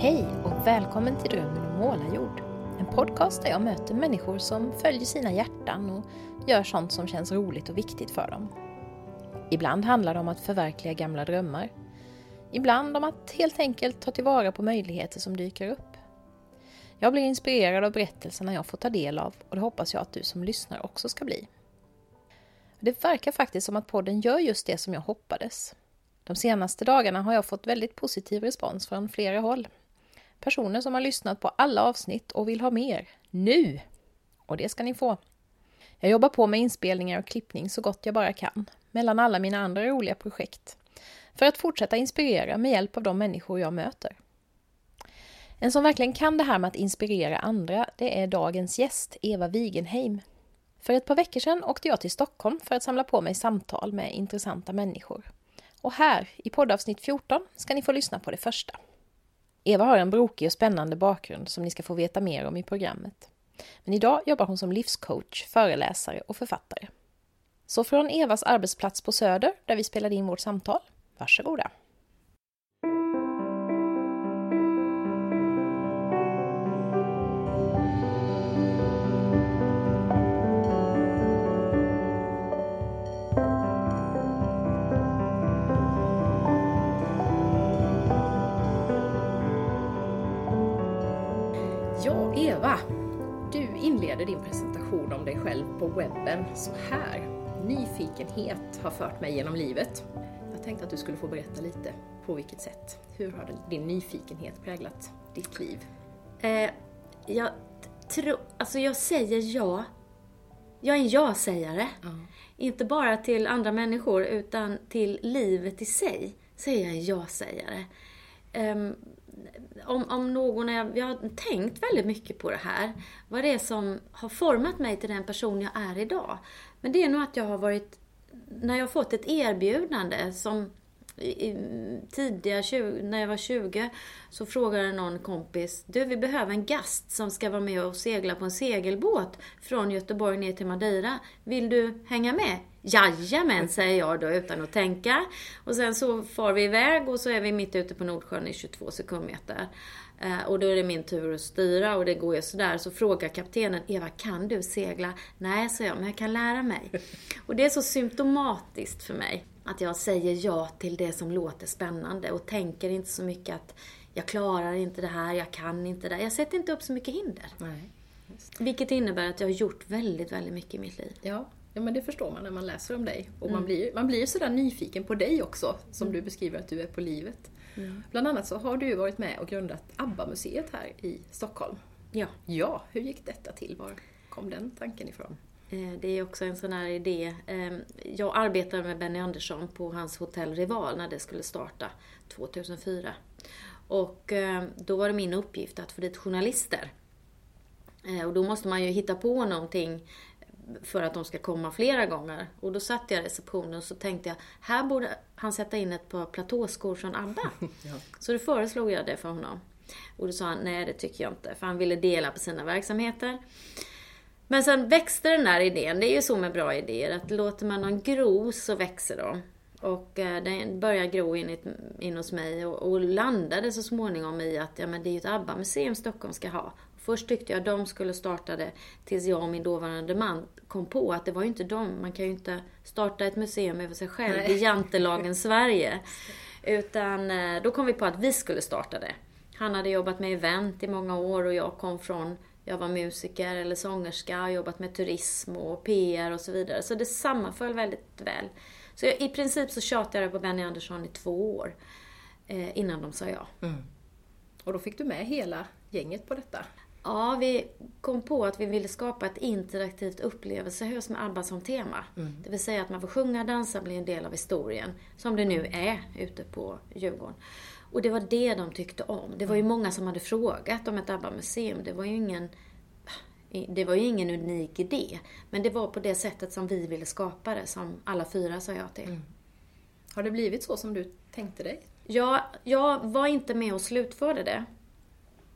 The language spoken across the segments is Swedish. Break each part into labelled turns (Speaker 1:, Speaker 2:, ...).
Speaker 1: Hej och välkommen till Drömmen om målarjord. En podcast där jag möter människor som följer sina hjärtan och gör sånt som känns roligt och viktigt för dem. Ibland handlar det om att förverkliga gamla drömmar. Ibland om att helt enkelt ta tillvara på möjligheter som dyker upp. Jag blir inspirerad av berättelserna jag får ta del av och det hoppas jag att du som lyssnar också ska bli. Det verkar faktiskt som att podden gör just det som jag hoppades. De senaste dagarna har jag fått väldigt positiv respons från flera håll. Personer som har lyssnat på alla avsnitt och vill ha mer. Nu! Och det ska ni få. Jag jobbar på med inspelningar och klippning så gott jag bara kan, mellan alla mina andra roliga projekt, för att fortsätta inspirera med hjälp av de människor jag möter. En som verkligen kan det här med att inspirera andra, det är dagens gäst, Eva Wigenheim. För ett par veckor sedan åkte jag till Stockholm för att samla på mig samtal med intressanta människor. Och här, i poddavsnitt 14, ska ni få lyssna på det första. Eva har en brokig och spännande bakgrund som ni ska få veta mer om i programmet. Men idag jobbar hon som livscoach, föreläsare och författare. Så från Evas arbetsplats på Söder, där vi spelade in vårt samtal, varsågoda! Din presentation om dig själv på webben så här. Nyfikenhet har fört mig genom livet. Jag tänkte att du skulle få berätta lite på vilket sätt. Hur har din nyfikenhet präglat ditt liv?
Speaker 2: Eh, jag tror, alltså jag säger ja. Jag är en ja-sägare. Inte bara till andra människor utan till livet i sig. Så är jag en ja-sägare. Ehm, om, om någon är, jag har tänkt väldigt mycket på det här. Vad det är som har format mig till den person jag är idag. Men det är nog att jag har varit, när jag har fått ett erbjudande som i, tidiga, 20, när jag var 20, så frågade någon kompis, du vi behöver en gast som ska vara med och segla på en segelbåt från Göteborg ner till Madeira. Vill du hänga med? Jajamän, säger jag då utan att tänka. Och sen så far vi iväg och så är vi mitt ute på Nordsjön i 22 sekundmeter. Eh, och då är det min tur att styra och det går ju sådär. Så frågar kaptenen, Eva kan du segla? Nej, säger jag, men jag kan lära mig. Och det är så symptomatiskt för mig. Att jag säger ja till det som låter spännande och tänker inte så mycket att jag klarar inte det här, jag kan inte det. Jag sätter inte upp så mycket hinder.
Speaker 1: Nej.
Speaker 2: Vilket innebär att jag har gjort väldigt, väldigt mycket i mitt liv.
Speaker 1: Ja, ja men det förstår man när man läser om dig. Och man blir man blir ju sådär nyfiken på dig också, som du beskriver att du är på livet. Bland annat så har du ju varit med och grundat ABBA-museet här i Stockholm.
Speaker 2: Ja.
Speaker 1: Ja, hur gick detta till? Var kom den tanken ifrån?
Speaker 2: Eh, Det är också en sån här idé. Eh, Jag arbetade med Benny Andersson på hans hotell Rival när det skulle starta 2004. Och eh, då var det min uppgift att få dit journalister. Eh, Och då måste man ju hitta på någonting för att de ska komma flera gånger. Och då satt jag i receptionen och så tänkte jag, här borde han sätta in ett par platåskor från ABBA. Så då föreslog jag det för honom. Och då sa han, nej det tycker jag inte, för han ville dela på sina verksamheter. Men sen växte den där idén, det är ju så med bra idéer, att låter man dem gro så växer de. Och eh, den började gro in, in hos mig och, och landade så småningom i att ja, men det är ju ett ABBA-museum Stockholm ska ha. Först tyckte jag de skulle starta det tills jag och min dåvarande man kom på att det var ju inte de. Man kan ju inte starta ett museum över sig själv
Speaker 1: Nej.
Speaker 2: i jantelagen Sverige. Utan eh, då kom vi på att vi skulle starta det. Han hade jobbat med event i många år och jag kom från, jag var musiker eller sångerska, och jobbat med turism och PR och så vidare. Så det sammanföll väldigt väl. Så jag, i princip så tjatade jag på Benny Andersson i två år eh, innan de sa ja.
Speaker 1: Och då fick du med hela gänget på detta?
Speaker 2: Ja, vi kom på att vi ville skapa ett interaktivt upplevelsehus med ABBA som tema. Det vill säga att man får sjunga, dansa, bli en del av historien. Som det nu är ute på Djurgården. Och det var det de tyckte om. Det var ju många som hade frågat om ett ABBA-museum. Det var ju ingen det var ju ingen unik idé. Men det var på det sättet som vi ville skapa det, som alla fyra sa ja till.
Speaker 1: Har det blivit så som du tänkte dig?
Speaker 2: Jag, jag var inte med och slutförde det.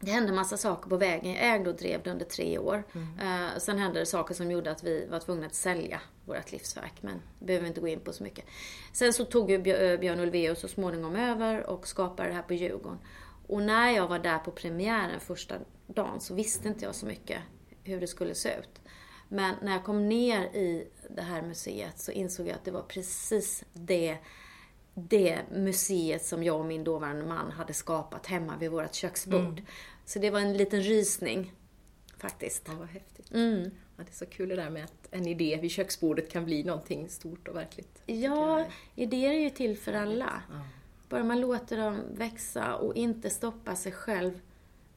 Speaker 2: Det hände massa saker på vägen. Jag ägde och drev det under tre år. Eh, sen hände det saker som gjorde att vi var tvungna att sälja vårt livsverk. Men det behöver vi inte gå in på så mycket. Sen så tog ju eh, Björn Ulvaeus så småningom över och skapade det här på Djurgården. Och när jag var där på premiären första dagen så visste inte jag så mycket hur det skulle se ut. Men när jag kom ner i det här museet så insåg jag att det var precis det, det museet som jag och min dåvarande man hade skapat hemma vid vårt köksbord. Mm. Så det var en liten rysning faktiskt.
Speaker 1: Ja, vad häftigt. Mm. Ja, det är så kul det där med att en idé vid köksbordet kan bli någonting stort och verkligt.
Speaker 2: Ja, idéer är ju till för alla. Ja. Bara man låter dem växa och inte stoppa sig själv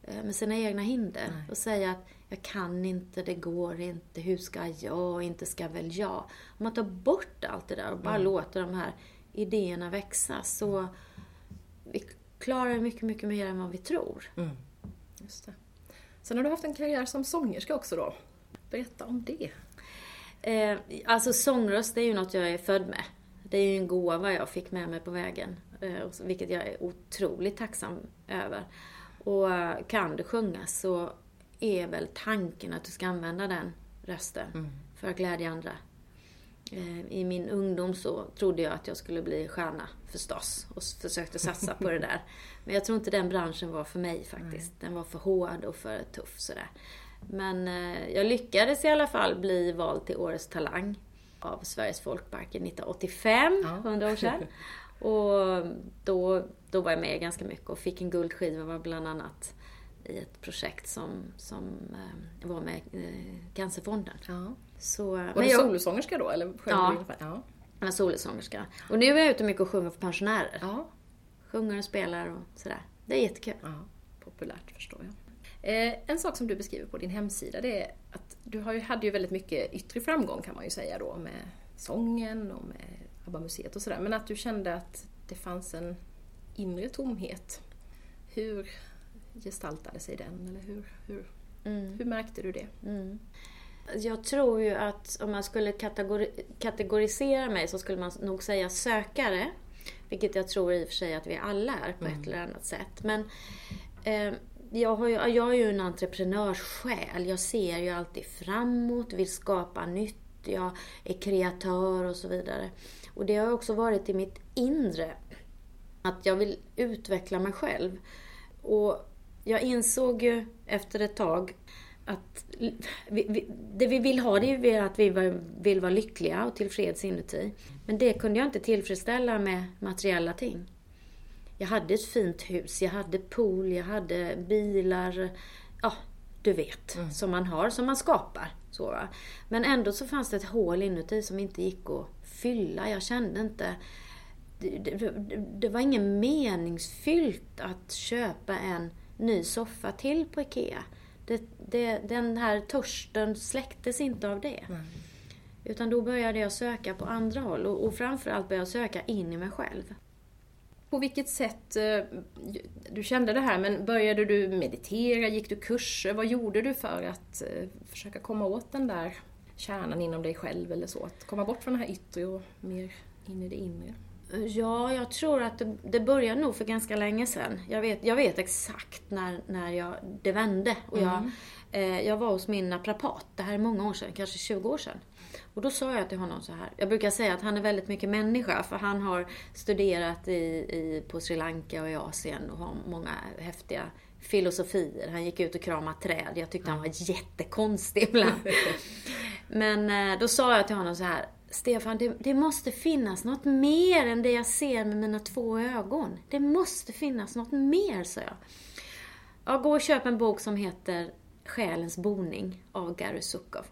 Speaker 2: eh, med sina egna hinder Nej. och säga att jag kan inte, det går inte, hur ska jag, inte ska väl jag. Om man tar bort allt det där och bara mm. låter de här idéerna växa så vi klarar mycket, mycket mer än vad vi tror. Mm.
Speaker 1: Just det. Sen har du haft en karriär som sångerska också då. Berätta om det.
Speaker 2: Eh, alltså sångröst, det är ju något jag är född med. Det är ju en gåva jag fick med mig på vägen. Eh, vilket jag är otroligt tacksam över. Och eh, kan du sjunga så är väl tanken att du ska använda den rösten mm. för att glädja andra. Eh, I min ungdom så trodde jag att jag skulle bli stjärna förstås och försökte satsa på det där. Men jag tror inte den branschen var för mig faktiskt. Den var för hård och för tuff sådär. Men eh, jag lyckades i alla fall bli vald till Årets Talang av Sveriges Folkparker 1985, ja. 100 år sedan. Och då, då var jag med ganska mycket och fick en guldskiva var bland annat i ett projekt som, som eh, var med Cancerfonden. Ja.
Speaker 1: Så, var du jag, solosångerska då? Eller
Speaker 2: ja, ja, jag var solosångerska. Och nu är jag ute mycket och sjunger för pensionärer. Ja. Sjunger och spelar och sådär. Det är jättekul. Ja,
Speaker 1: populärt förstår jag. Eh, en sak som du beskriver på din hemsida det är att du har ju, hade ju väldigt mycket yttre framgång kan man ju säga då med sången och med ABBA-museet och sådär. Men att du kände att det fanns en inre tomhet. Hur gestaltade sig den? Eller hur, hur, mm. hur märkte du det? Mm.
Speaker 2: Jag tror ju att om man skulle kategori kategorisera mig så skulle man nog säga sökare. Vilket jag tror i och för sig att vi alla är på mm. ett eller annat sätt. Men eh, jag, har ju, jag är ju en entreprenörssjäl. Jag ser ju alltid framåt, vill skapa nytt, jag är kreatör och så vidare. Och det har också varit i mitt inre. Att jag vill utveckla mig själv. Och jag insåg ju efter ett tag att vi, vi, det vi vill ha det är ju att vi vill vara lyckliga och tillfreds inuti. Men det kunde jag inte tillfredsställa med materiella ting. Jag hade ett fint hus, jag hade pool, jag hade bilar. Ja, du vet. Mm. Som man har, som man skapar. Så, va? Men ändå så fanns det ett hål inuti som inte gick att fylla. Jag kände inte... Det, det, det var inget meningsfyllt att köpa en ny soffa till på IKEA. Det, det, den här törsten släcktes inte av det. Mm. Utan då började jag söka på andra håll och, och framförallt började jag söka in i mig själv.
Speaker 1: På vilket sätt, eh, du kände det här, men började du meditera, gick du kurser? Vad gjorde du för att eh, försöka komma åt den där kärnan inom dig själv eller så? Att komma bort från det här yttre och mer in i det inre?
Speaker 2: Ja, jag tror att det, det började nog för ganska länge sedan. Jag vet, jag vet exakt när, när jag, det vände. Och jag, mm. eh, jag var hos min naprapat, det här är många år sedan, kanske 20 år sedan. Och då sa jag till honom så här. Jag brukar säga att han är väldigt mycket människa för han har studerat i, i, på Sri Lanka och i Asien och har många häftiga filosofier. Han gick ut och kramade träd. Jag tyckte han var jättekonstig ibland. Men eh, då sa jag till honom så här. Stefan, det, det, måste finnas något mer än det jag ser med mina två ögon. Det måste finnas något mer, sa jag. Ja, gå och köp en bok som heter Själens boning av Gary Zukav.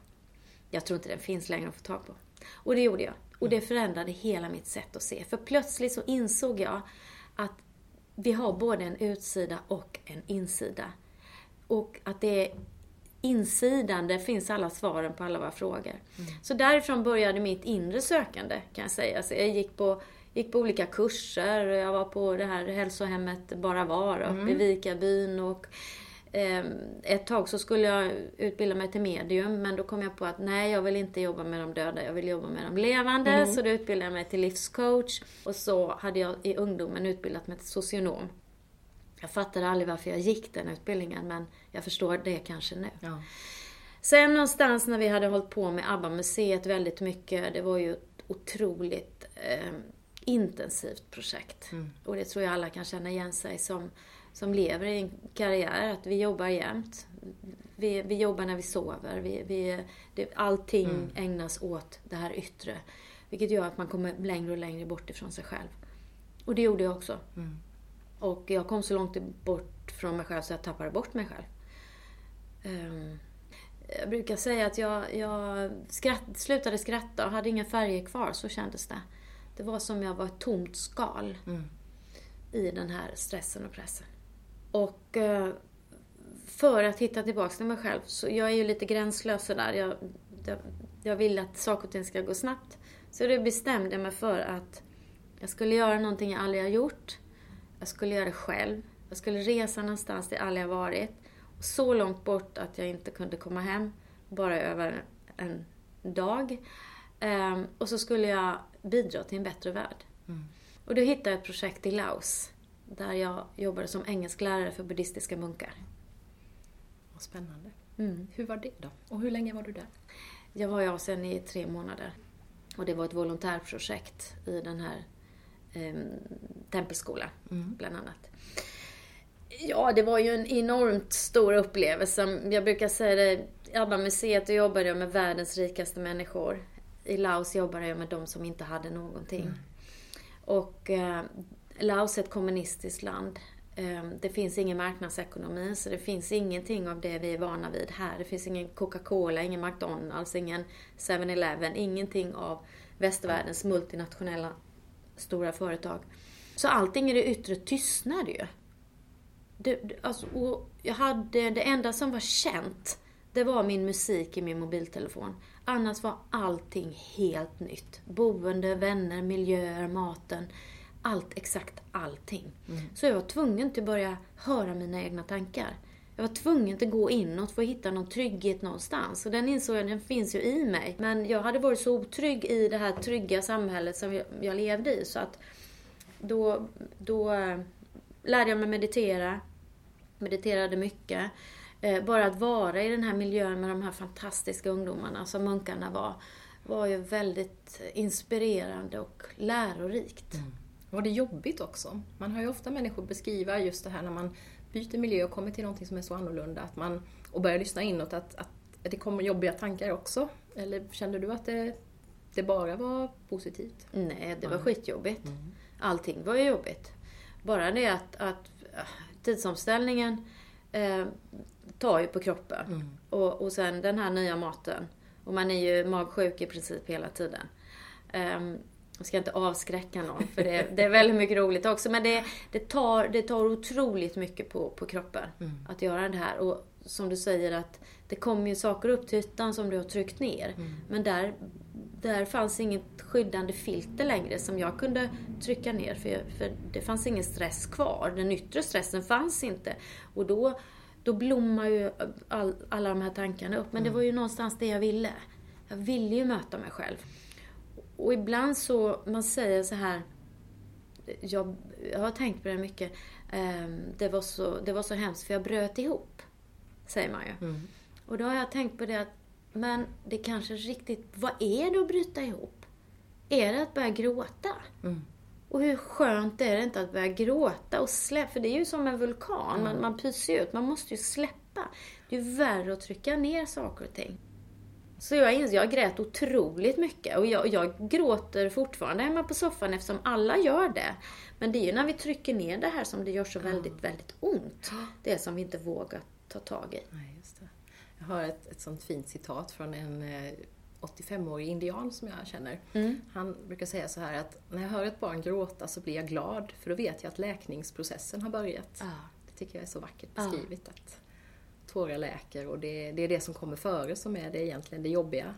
Speaker 2: Jag tror inte den finns längre att få tag på. Och det gjorde jag. Och det förändrade hela mitt sätt att se. För plötsligt så insåg jag att vi har både en utsida och en insida. Och att det är insidan, där finns alla svaren på alla våra frågor. Mm. Så därifrån började mitt inre sökande, kan jag säga. Så jag gick på, gick på olika kurser. Jag var på det här hälsohemmet Bara Var uppe mm. i Vikabyn. Och Ehm, ett tag så skulle jag utbilda mig till medium men då kom jag på att nej, jag vill inte jobba med de döda, jag vill jobba med de levande. Mm. Så då utbildade jag mig till livscoach. Och så hade jag i ungdomen utbildat mig till socionom. Jag fattade aldrig varför jag gick den utbildningen men jag förstår det kanske nu. Ja. Sen någonstans när vi hade hållit på med ABBA-museet väldigt mycket, det var ju otroligt eh, intensivt projekt. Och det tror jag alla kan känna igen sig som, som lever i en karriär, att vi jobbar jämt. Vi, vi jobbar när vi sover. Vi, vi, det, allting ägnas åt det här yttre. Vilket gör att man kommer längre och längre bort ifrån sig själv. Och det gjorde jag också. Och jag kom så långt bort från mig själv så jag tappade bort mig själv. Ehm, jag brukar säga att jag, jag skratt, slutade skratta och hade inga färger kvar, så kändes det. Det var som jag var ett tomt skal i den här stressen och pressen. Och eh, för att hitta tillbaka till mig själv, så jag är ju lite gränslös sådär. Jag, jag, jag vill att saker och ting ska gå snabbt. Så det bestämde jag mig för att jag skulle göra någonting jag aldrig har gjort. Jag skulle göra det själv. Jag skulle resa någonstans där jag aldrig har varit. Så långt bort att jag inte kunde komma hem, bara över en dag. Ehm, och så skulle jag bidra till en bättre värld. Och då hittade jag ett projekt i Laos, där jag jobbade som engelsklärare för buddhistiska munkar.
Speaker 1: Vad spännande.
Speaker 2: Mm.
Speaker 1: Hur var det då? Och hur länge var du där?
Speaker 2: Jag var i Asien i tre månader. Och det var ett volontärprojekt i den här eh, tempelskolan, bland annat. Ja, det var ju en enormt stor upplevelse. Jag brukar säga det, i ABBA-museet då jobbade jag med världens rikaste människor. I Laos jobbade jag med de som inte hade någonting. Och eh, Laos är ett kommunistiskt land. Eh, det finns ingen marknadsekonomi, så det finns ingenting av det vi är vana vid här. Det finns ingen Coca-Cola, ingen McDonalds, ingen 7-Eleven, ingenting av västvärldens multinationella stora företag. Så allting i det yttre tystnade ju. Det, det, alltså, och jag hade, det enda som var känt, det var min musik i min mobiltelefon. Annars var allting helt nytt. Boende, vänner, miljöer, maten. Allt, exakt allting. Så jag var tvungen till att börja höra mina egna tankar. Jag var tvungen till att gå inåt för att hitta någon trygghet någonstans. Och den insåg jag, den finns ju i mig. Men jag hade varit så otrygg i det här trygga samhället som jag, jag levde i. Så att då, då eh, lärde jag mig meditera. Mediterade mycket. Eh, bara att vara i den här miljön med de här fantastiska ungdomarna som munkarna var, var ju väldigt inspirerande och lärorikt. Mm.
Speaker 1: Var det jobbigt också? Man hör ju ofta människor beskriva just det här när man byter miljö och kommer till någonting som är så annorlunda att man, och börjar lyssna inåt, att, att det kommer jobbiga tankar också. Eller kände du att det, det bara var positivt?
Speaker 2: Nej, det var skitjobbigt. Allting var ju jobbigt. Bara det att, att äh, tidsomställningen eh, tar ju på kroppen. Och, och sen den här nya maten. Och man är ju magsjuk i princip hela tiden. Um, jag ska inte avskräcka någon, för det, det är väldigt mycket roligt också. Men det, det, tar, det tar otroligt mycket på, på kroppen att göra det här. Och som du säger att det kommer ju saker upp till ytan som du har tryckt ner. Men där, där fanns inget skyddande filter längre som jag kunde trycka ner. För, för det fanns ingen stress kvar. Den yttre stressen fanns inte. Och då, då blommar ju all, alla de här tankarna upp. Men det var ju någonstans det jag ville. Jag ville ju möta mig själv. Och ibland så, man säger så här, jag, jag har tänkt på det mycket, ehm, det, var så, det var så hemskt för jag bröt ihop, säger man ju. Och då har jag tänkt på det att, men det kanske riktigt, vad är det att bryta ihop? Är det att börja gråta? Och hur skönt är det inte att börja gråta och släppa, för det är ju som en vulkan, man, man pyser ut, man måste ju släppa. Det är ju värre att trycka ner saker och ting. Så jag inser, jag grät otroligt mycket och jag, jag gråter fortfarande hemma på soffan eftersom alla gör det. Men det är ju när vi trycker ner det här som det gör så väldigt, väldigt ont. Det som vi inte vågar ta tag i.
Speaker 1: Nej, just det. Jag har ett, ett sånt fint citat från en eh, 85-årig indian som jag känner. Han brukar säga så här att när jag hör ett barn gråta så blir jag glad för då vet jag att läkningsprocessen har börjat.
Speaker 2: Ja.
Speaker 1: Det tycker jag är så vackert beskrivet. Att tårar läker och det, det är det som kommer före som är det egentligen det jobbiga.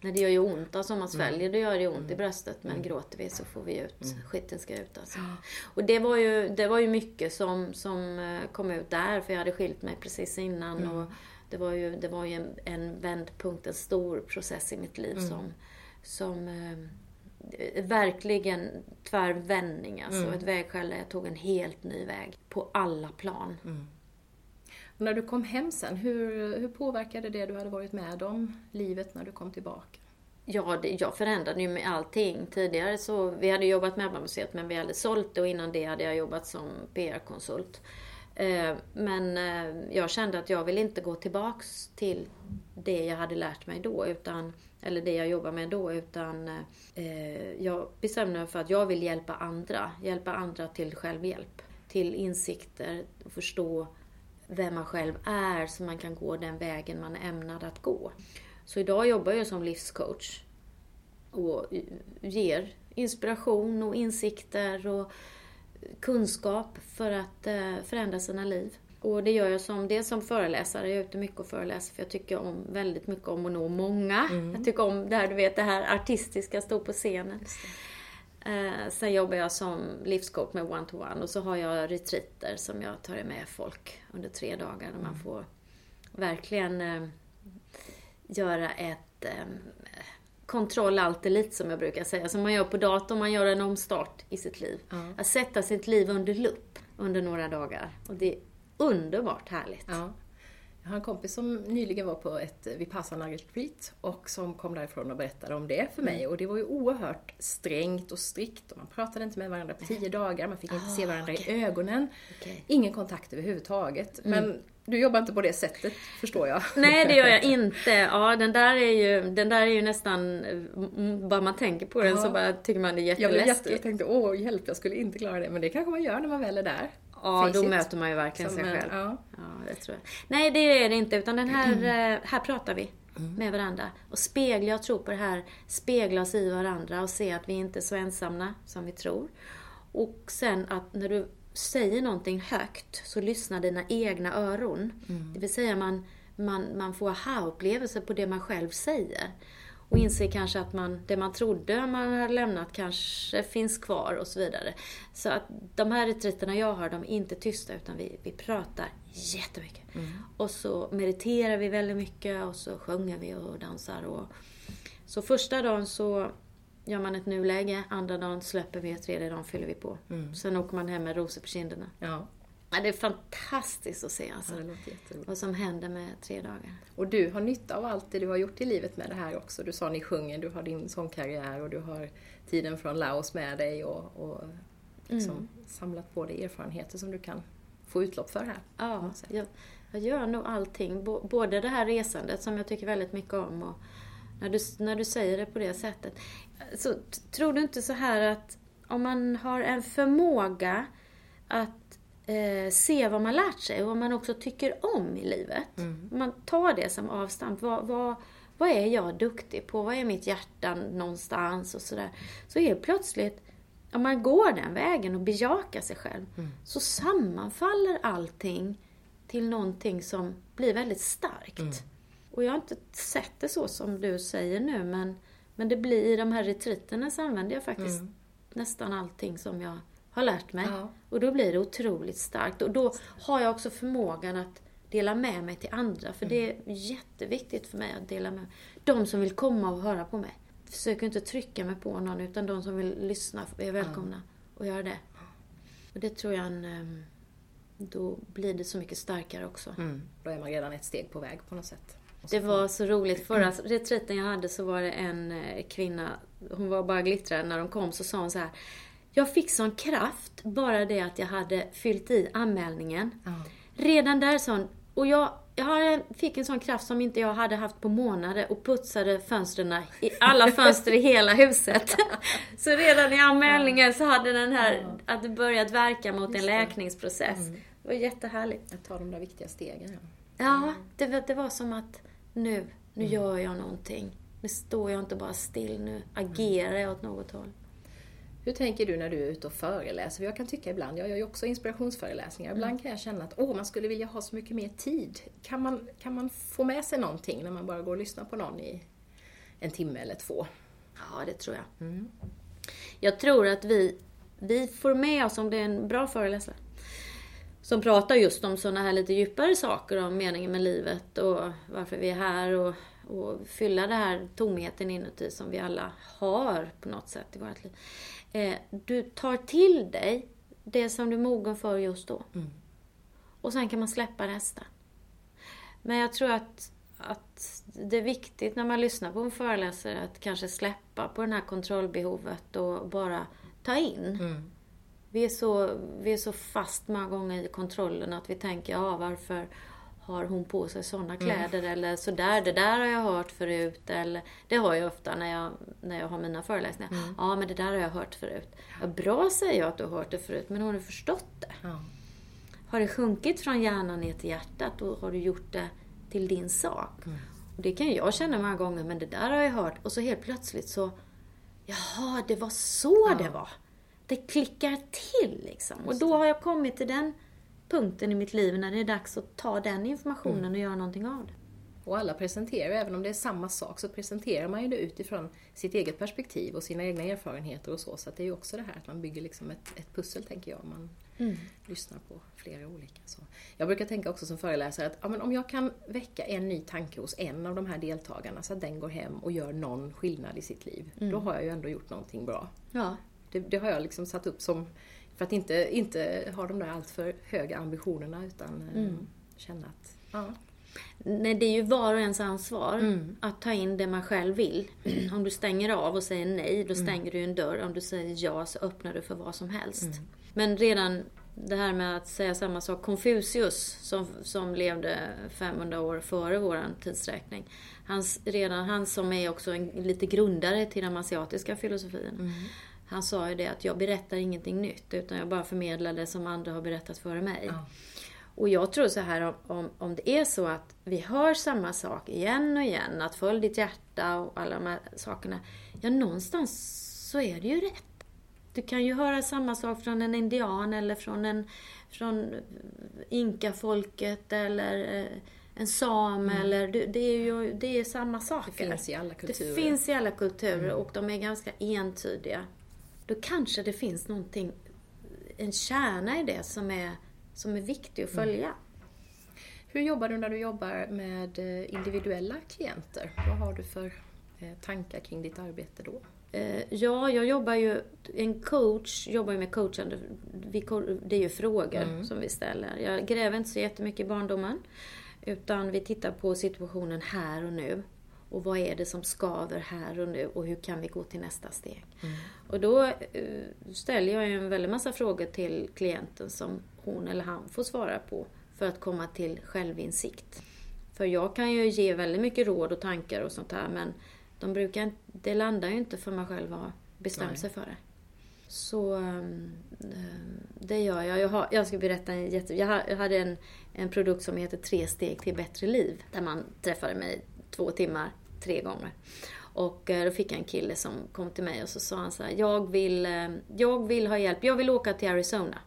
Speaker 2: Nej, det gör ju ont. Alltså om man sväljer, då gör det ont i bröstet. Men gråter vi så får vi ut. Skiten ska ut alltså. Och det var ju, det var ju mycket som, som eh, kom ut där. För jag hade skilt mig precis innan. Och det var ju, det var ju en, en vändpunkt, en stor process i mitt liv som, som eh, verkligen tvärvändning. Alltså ett vägskäl där jag tog en helt ny väg. På alla plan.
Speaker 1: Och när du kom hem sen, hur, hur påverkade det du hade varit med om livet när du kom tillbaka?
Speaker 2: Ja, det, jag förändrade ju med allting. Tidigare så, vi hade jobbat med museet men vi hade sålt det och innan det hade jag jobbat som PR-konsult. Eh, men eh, jag kände att jag vill inte gå tillbaks till det jag hade lärt mig då, utan, eller det jag jobbar med då, utan eh, jag bestämde mig för att jag vill hjälpa andra. Hjälpa andra till självhjälp, till insikter, förstå vem man själv är så man kan gå den vägen man är ämnad att gå. Så idag jobbar jag som livscoach och ger inspiration och insikter och kunskap för att eh, förändra sina liv. Och det gör jag som, dels som föreläsare, jag är ute mycket och föreläser för jag tycker om, väldigt mycket om att nå många. Mm. Jag tycker om det här, du vet, det här artistiska, stå på scenen. Eh, sen jobbar jag som livscoach med one-to-one och så har jag retreater som jag tar med folk under tre dagar där man mm. får verkligen eh, göra ett eh, kontroll allt elit som jag brukar säga. Som man gör på datorn, man gör en omstart i sitt liv. Ja. Att sätta sitt liv under lupp under några dagar. Och det är underbart härligt.
Speaker 1: Ja. Jag har en kompis som nyligen var på ett Vipassana retreat och som kom därifrån och berättade om det för mig. Mm. Och det var ju oerhört strängt och strikt och man pratade inte med varandra på tio dagar, man fick inte oh, se varandra okay. i ögonen. Okay. Ingen kontakt överhuvudtaget. Mm. Men du jobbar inte på det sättet, förstår jag.
Speaker 2: Nej, det gör jag inte. Ja, den där är ju, den där är ju nästan, bara man tänker på den ja. så bara tycker man det är jätteläskigt.
Speaker 1: Jag, jag tänkte, åh hjälp, jag skulle inte klara det. Men det kanske man gör när man väl är där.
Speaker 2: Ja, då möter man ju verkligen sig själv. Ja. ja, det tror jag. Nej, det är det inte. Utan den här, mm. här pratar vi mm. med varandra. Och spegla, jag tror på det här, spegla oss i varandra och se att vi inte är så ensamma som vi tror. Och sen att när du säger någonting högt så lyssnar dina egna öron. Mm. Det vill säga man, man, man får aha-upplevelser på det man själv säger. Och inser kanske att man, det man trodde man hade lämnat kanske finns kvar och så vidare. Så att de här retriterna jag har, de är inte tysta utan vi, vi pratar jättemycket. Mm. Och så mediterar vi väldigt mycket och så sjunger vi och dansar. Och... Så första dagen så gör man ett nuläge, andra dagen släpper vi och tredje dagen fyller vi på. Mm. Sen åker man hem med rosor på kinderna. Ja. Ja, det är fantastiskt att se alltså, ja, vad som händer med tre dagar.
Speaker 1: Och du har nytta av allt det du har gjort i livet med det här också. Du sa ni sjunger, du har din sångkarriär och du har tiden från Laos med dig och, och liksom mm. samlat på dig erfarenheter som du kan få utlopp för här.
Speaker 2: Ja, jag, jag gör nog allting. Både det här resandet som jag tycker väldigt mycket om och när du, när du säger det på det sättet. Så tror du inte så här att om man har en förmåga att eh, se vad man lärt sig och vad man också tycker om i livet. Mm. Man tar det som avstamp. Vad, vad, vad är jag duktig på? Vad är mitt hjärta någonstans? Och sådär. Så helt plötsligt, om man går den vägen och bejakar sig själv, mm. så sammanfaller allting till någonting som blir väldigt starkt. Mm. Och jag har inte sett det så som du säger nu, men, men det blir i de här retriterna så använder jag faktiskt mm. nästan allting som jag har lärt mig. Ja. Och då blir det otroligt starkt. Och då har jag också förmågan att dela med mig till andra. För mm. det är jätteviktigt för mig att dela med mig. De som vill komma och höra på mig. Försöker inte trycka mig på någon, utan de som vill lyssna är välkomna ja. att göra det. Och det tror jag en, ehm, Då blir det så mycket starkare också.
Speaker 1: Mm. Då är man redan ett steg på väg på något sätt.
Speaker 2: Det var så roligt. Förra retreaten jag hade så var det en eh, kvinna, hon var bara glittrad när de kom, så sa hon så här. Jag fick sån kraft, bara det att jag hade fyllt i anmälningen. Mm. Redan där hon, och jag, jag fick en sån kraft som inte jag hade haft på månader och putsade fönstren i alla fönster i hela huset. så redan i anmälningen så hade den här, att det börjat verka mot en läkningsprocess. Mm. Det var jättehärligt.
Speaker 1: Att ta de där viktiga stegen. Ja,
Speaker 2: ja det, det var som att nu, nu mm. gör jag någonting. Nu står jag inte bara still, nu agerar jag åt något håll.
Speaker 1: Hur tänker du när du är ute och föreläser? För jag kan tycka ibland, jag gör ju också inspirationsföreläsningar, ibland mm. kan jag känna att åh, man skulle vilja ha så mycket mer tid. Kan man, kan man få med sig någonting när man bara går och lyssnar på någon i en timme eller två?
Speaker 2: Ja, det tror jag. Mm. Jag tror att vi, vi får med oss, om det är en bra föreläsare, som pratar just om sådana här lite djupare saker om meningen med livet och varför vi är här och, och fylla den här tomheten inuti som vi alla har på något sätt i vårt liv. Eh, du tar till dig det som du är mogen för just då. Mm. Och sen kan man släppa resten. Men jag tror att att det är viktigt när man lyssnar på en föreläsare att kanske släppa på det här kontrollbehovet och bara ta in.
Speaker 1: Mm.
Speaker 2: Vi, är så, vi är så fast många gånger i kontrollen att vi tänker, ja varför har hon på sig sådana kläder eller sådär, det där har jag hört förut. Eller, det har jag ofta när jag, när jag har mina föreläsningar. Ja, men det där har jag hört förut. Ja, bra säger jag att du har hört det förut, men har du förstått det?
Speaker 1: Ja.
Speaker 2: Har det sjunkit från hjärnan ner till hjärtat och har du gjort det till din sak? Och det kan jag känna många gånger, men det där har jag hört. Och så helt plötsligt så, jaha, det var så det var. Det klickar till liksom. Och då har jag kommit till den punkten i mitt liv när det är dags att ta den informationen och göra någonting av det.
Speaker 1: Och alla presenterar, även om det är samma sak, så presenterar man ju det utifrån sitt eget perspektiv och sina egna erfarenheter och så. Så det är ju också det här att man bygger liksom ett, ett pussel, tänker jag. Man lyssnar på flera olika. Så. Jag brukar tänka också som föreläsare att ja, men om jag kan väcka en ny tanke hos en av de här deltagarna så att den går hem och gör någon skillnad i sitt liv. Då har jag ju ändå gjort någonting bra.
Speaker 2: Ja.
Speaker 1: Det, det har jag liksom satt upp som, för att inte, inte ha de där alltför höga ambitionerna utan eh, känna att, ja.
Speaker 2: Nej, det är ju var och ens ansvar
Speaker 1: Mm.
Speaker 2: att ta in det man själv vill. Om du stänger av och säger nej,
Speaker 1: Mm.
Speaker 2: då stänger du en dörr. Om du säger ja så öppnar du för vad som helst.
Speaker 1: Mm.
Speaker 2: Men redan det här med att säga samma sak. Konfucius, som, som levde 500 år före vår tidsräkning. Hans, redan han som är också en, lite grundare till den asiatiska filosofin.
Speaker 1: Mm.
Speaker 2: Han sa ju det att jag berättar ingenting nytt, utan jag bara förmedlar det som andra har berättat före mig.
Speaker 1: Ja.
Speaker 2: Och jag tror så här om, om, om det är så att vi hör samma sak igen och igen, att följ ditt hjärta och alla de här sakerna. Ja, någonstans så är det ju rätt. Du kan ju höra samma sak från en indian eller från en från inkafolket eller eh, en sam eller du- det är ju det är samma saker.
Speaker 1: Det finns i alla kulturer.
Speaker 2: Det finns i alla kulturer och de är ganska entydiga. Då kanske det finns någonting, en kärna i det som är, som är viktig att följa.
Speaker 1: Hur jobbar du när du jobbar med eh, individuella klienter? Vad har du för eh, tankar kring ditt arbete då?
Speaker 2: Eh, Ja, jag jobbar ju, en coach jobbar ju med coachande, det är ju frågor som vi ställer. Jag gräver inte så jättemycket i barndomen, utan vi tittar på situationen här och nu. Och vad är det som skaver här och nu och hur kan vi gå till nästa steg? Och då eh, ställer jag en väldig massa frågor till klienten som hon eller han får svara på för att komma till självinsikt. För jag kan ju ge väldigt mycket råd och tankar och sånt här men de brukar, det landar ju inte för man själv har bestämt
Speaker 1: Nej.
Speaker 2: sig för det. Så um, det gör jag. Jag, har, jag ska berätta en jätte... Jag hade en, en produkt som heter Tre steg till bättre liv. Där man träffade mig två timmar, tre gånger. Och eh, då fick jag en kille som kom till mig och så sa han så här, jag vill, eh, jag vill ha hjälp, jag vill åka till Arizona.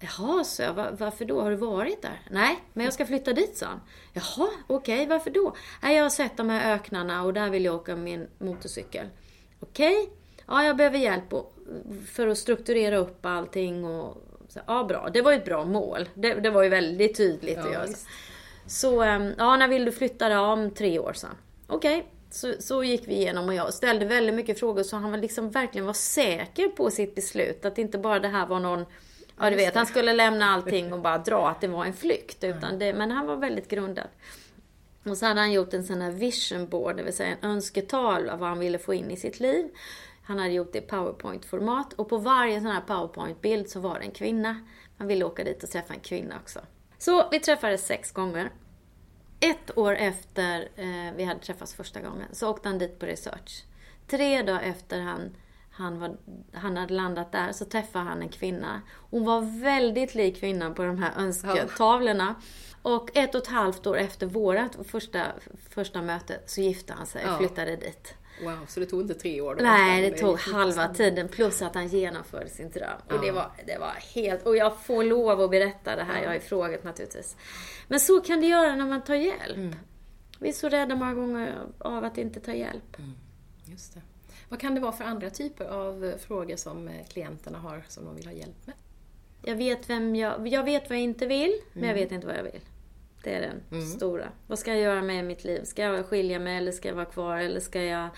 Speaker 2: Jaha, så jag, "Va- varför då? Har du varit där? Nej, men jag ska flytta dit, sa han. Jaha, okej, varför då? Nej, jag har sett de här öknarna och där vill jag åka med min motorcykel. Okej, ja, jag behöver hjälp för att strukturera upp allting och så, ja, bra. Det var ju ett bra mål. Det, det var ju väldigt tydligt att göra. så. ehm, ja, när vill du flytta då? Om tre år, sa han. Okej, så, så gick vi igenom och jag ställde väldigt mycket frågor så han var liksom verkligen var säker på sitt beslut. Att inte bara det här var någon, ja du vet, han skulle lämna allting och bara dra, att det var en flykt. Utan det, men han var väldigt grundad. Och så hade han gjort en sån här vision board, det vill säga en önsketal av vad han ville få in i sitt liv. Han hade gjort det i powerpoint-format och på varje sån här powerpoint-bild så var det en kvinna. Han ville åka dit och träffa en kvinna också. Så vi träffades sex gånger. Ett år efter eh, vi hade träffats första gången så åkte han dit på research. Tre dagar efter han, han, var, han hade landat där så träffade han en kvinna. Hon var väldigt lik kvinnan på de här önsketavlorna. Och ett och ett halvt år efter vårat första, första möte så gifte han sig och
Speaker 1: Ja.
Speaker 2: flyttade dit.
Speaker 1: Wow, så det tog inte tre år? då?
Speaker 2: Nej, det tog halva
Speaker 1: snabbt.
Speaker 2: tiden plus att han genomförde sin dröm. Och det,
Speaker 1: Ja.
Speaker 2: var, det var helt... Och jag får lov att berätta det här, jag har ju frågat naturligtvis. Men så kan det göra när man tar hjälp.
Speaker 1: Mm.
Speaker 2: Vi är så rädda många gånger av att inte ta hjälp.
Speaker 1: Just det. Vad kan det vara för andra typer av eh, frågor som eh, klienterna har som de vill ha hjälp med?
Speaker 2: Jag vet vem jag... Jag vet vad jag inte vill, men
Speaker 1: Mm.
Speaker 2: jag vet inte vad jag vill. Det är den stora. Vad ska jag göra med mitt liv? Ska jag skilja mig eller ska jag vara kvar? Eller ska jag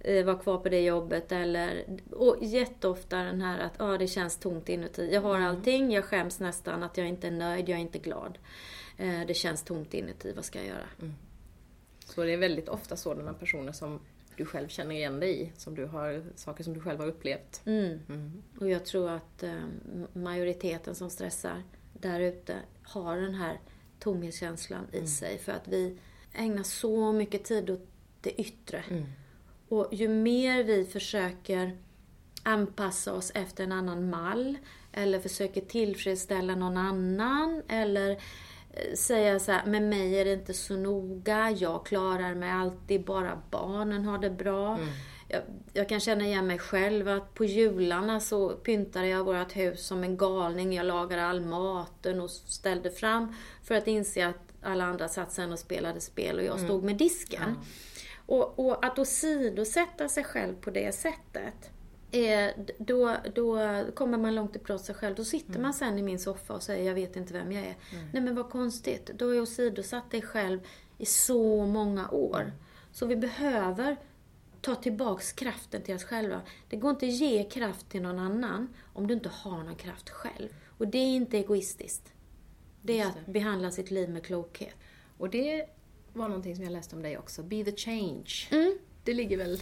Speaker 2: eh, vara kvar på det jobbet? Eller... Och jätteofta den här att ah, det känns tomt inuti. Jag har allting, jag skäms nästan att jag inte är nöjd, jag är inte glad. Eh, det känns tomt inuti, vad ska jag göra?
Speaker 3: Så det är väldigt ofta sådana personer som du själv känner igen dig i, som du har, saker som du själv har upplevt.
Speaker 2: Mm. Mm. Och jag tror att eh, majoriteten som stressar där ute har den här tomhetskänslan i mm. sig för att vi ägnar så mycket tid åt det yttre. Mm. Och ju mer vi försöker anpassa oss efter en annan mall eller försöker tillfredsställa någon annan eller eh, säga så här, med mig är det inte så noga, jag klarar mig alltid, bara barnen har det bra. Mm. Jag, jag, kan känna igen mig själv att på jularna så pyntade jag vårt hus som en galning. Jag lagade all maten och ställde fram för att inse att alla andra satt sen och spelade spel och jag mm. stod med disken. Mm. Och, och att åsidosätta sig själv på det sättet är, då, då kommer man långt ifrån sig själv. Då sitter mm. man sen i min soffa och säger jag vet inte vem jag är. Mm. Nej men vad konstigt. Då har jag åsidosatt dig själv i så många år. Mm. Så vi behöver ta tillbaks kraften till oss själva. Det går inte att ge kraft till någon annan om du inte har någon kraft själv. Och det är inte egoistiskt. Det är att behandla sitt liv med klokhet.
Speaker 3: Och det var någonting som jag läste om dig också. Be the change.
Speaker 2: Mm.
Speaker 3: Det ligger väl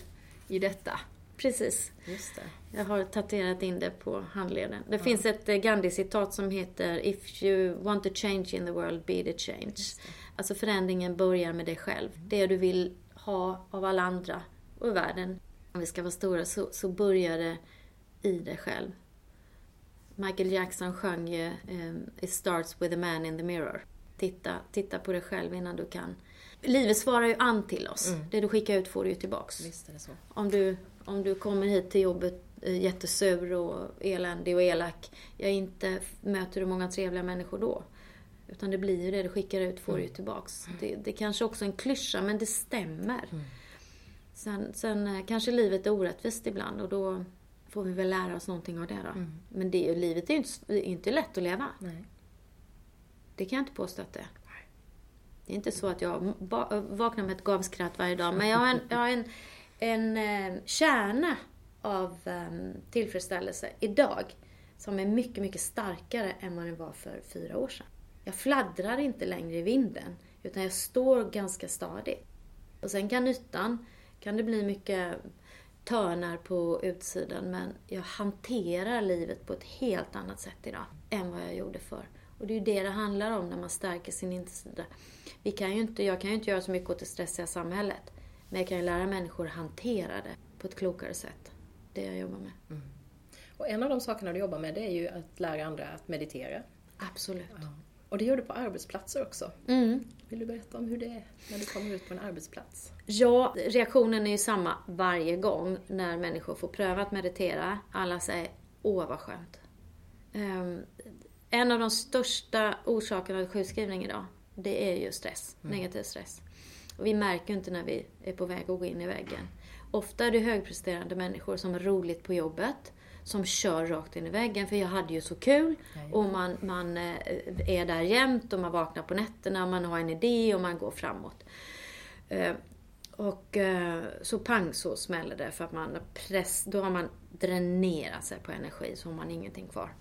Speaker 3: i detta?
Speaker 2: Precis.
Speaker 3: Just det.
Speaker 2: Jag har tatuerat in det på handleden. Det ja. finns ett eh, Gandhi-citat som heter If you want to change in the world, be the change. Alltså förändringen börjar med dig själv. Det du vill ha av alla andra och i världen. Om vi ska vara stora så, så börjar det i dig själv. Michael Jackson sjöng ju um, It starts with a man in the mirror. Titta, titta på dig själv innan du kan. Livet svarar ju an till oss. Mm. Det du skickar ut får du ju tillbaks.
Speaker 3: Är.
Speaker 2: Om du, om du kommer hit till jobbet eh, jättesur och eländig och elak, ja inte möter du många trevliga människor då. Utan det blir ju det du skickar ut får mm. du ju tillbaks. Det, det är kanske också en klyscha, men det stämmer. Mm. Sen, sen eh, kanske livet är orättvist ibland och då får vi väl lära oss någonting av det då. Mm. Men det, livet är ju inte, inte lätt att leva.
Speaker 3: Nej.
Speaker 2: Det kan jag inte påstå att det är. Det är inte så att jag vaknar med ett gavskratt varje dag, men jag har en, jag har en, en eh, kärna av um, tillfredsställelse idag som är mycket, mycket starkare än vad den var för fyra år sedan. Jag fladdrar inte längre i vinden, utan jag står ganska stadigt. Och sen kan ytan, kan det bli mycket törnar på utsidan, men jag hanterar livet på ett helt annat sätt idag än vad jag gjorde förr. Och det är ju det det handlar om när man stärker sin insida. Vi kan ju inte, jag kan ju inte göra så mycket åt det stressiga samhället. Men jag kan ju lära människor att hantera det på ett klokare sätt. Det jag jobbar med. Mm.
Speaker 3: Och en av de sakerna du jobbar med det är ju att lära andra att meditera.
Speaker 2: Absolut. Ja.
Speaker 3: Och det gör du på arbetsplatser också.
Speaker 2: Mm.
Speaker 3: Vill du berätta om hur det är när du kommer ut på en arbetsplats?
Speaker 2: Ja, reaktionen är ju samma varje gång när människor får pröva att meditera. Alla säger Åh vad skönt. Um, en av de största orsakerna till sjukskrivning idag, det är ju stress. Mm. Negativ stress. Och vi märker inte när vi är på väg att gå in i väggen. Ofta är det högpresterande människor som har roligt på jobbet, som kör rakt in i väggen. För jag hade ju så kul. Och man, man eh, är där jämt och man vaknar på nätterna och man har en idé och man går framåt. Eh, och eh, så pang så smäller det för att man press, då har man dränerat sig på energi så har man ingenting kvar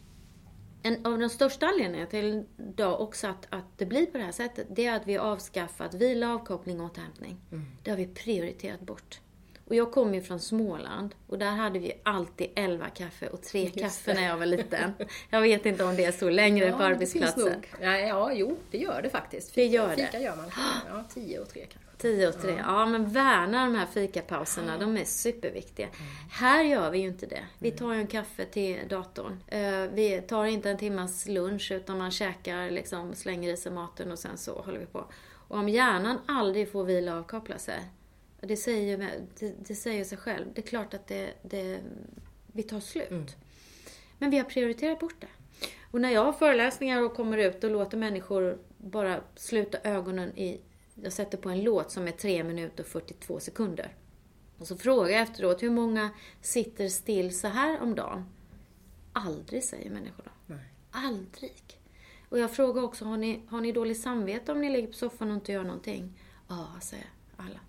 Speaker 2: en av de största anledningarna till då också att, att det blir på det här sättet, det är att vi har avskaffat vila, avkoppling och återhämtning. Mm. Det har vi prioriterat bort. Och jag kommer ju från Småland och där hade vi alltid 11 kaffe och tre Just kaffe när jag var liten. Jag vet inte om det är så längre ja, på arbetsplatsen.
Speaker 3: Ja, ja, jo, det gör det faktiskt.
Speaker 2: Fika, det gör
Speaker 3: det. Fika gör man. Ja, 10 och 3 kanske.
Speaker 2: 10 och 3. Ja. ja, men värna de här fikapauserna. De är superviktiga. Mm. Här gör vi ju inte det. Vi tar ju en kaffe till datorn. Eh, vi tar inte en timmas lunch utan man käkar, liksom, slänger i sig maten och sen så håller vi på. Och om hjärnan aldrig får vila och avkoppla sig, det säger, det, det säger sig själv. Det är klart att det, det, vi tar slut. Mm. Men vi har prioriterat bort det. Och när jag har föreläsningar och kommer ut och låter människor bara sluta ögonen i jag sätter på en låt som är 3 minuter och 42 sekunder. Och så frågar jag efteråt, hur många sitter still så här om dagen? Aldrig, säger människor då.
Speaker 3: Nej.
Speaker 2: Aldrig. Och jag frågar också, har ni, har ni dåligt samvete om ni ligger på soffan och inte gör någonting? Ja, säger alla.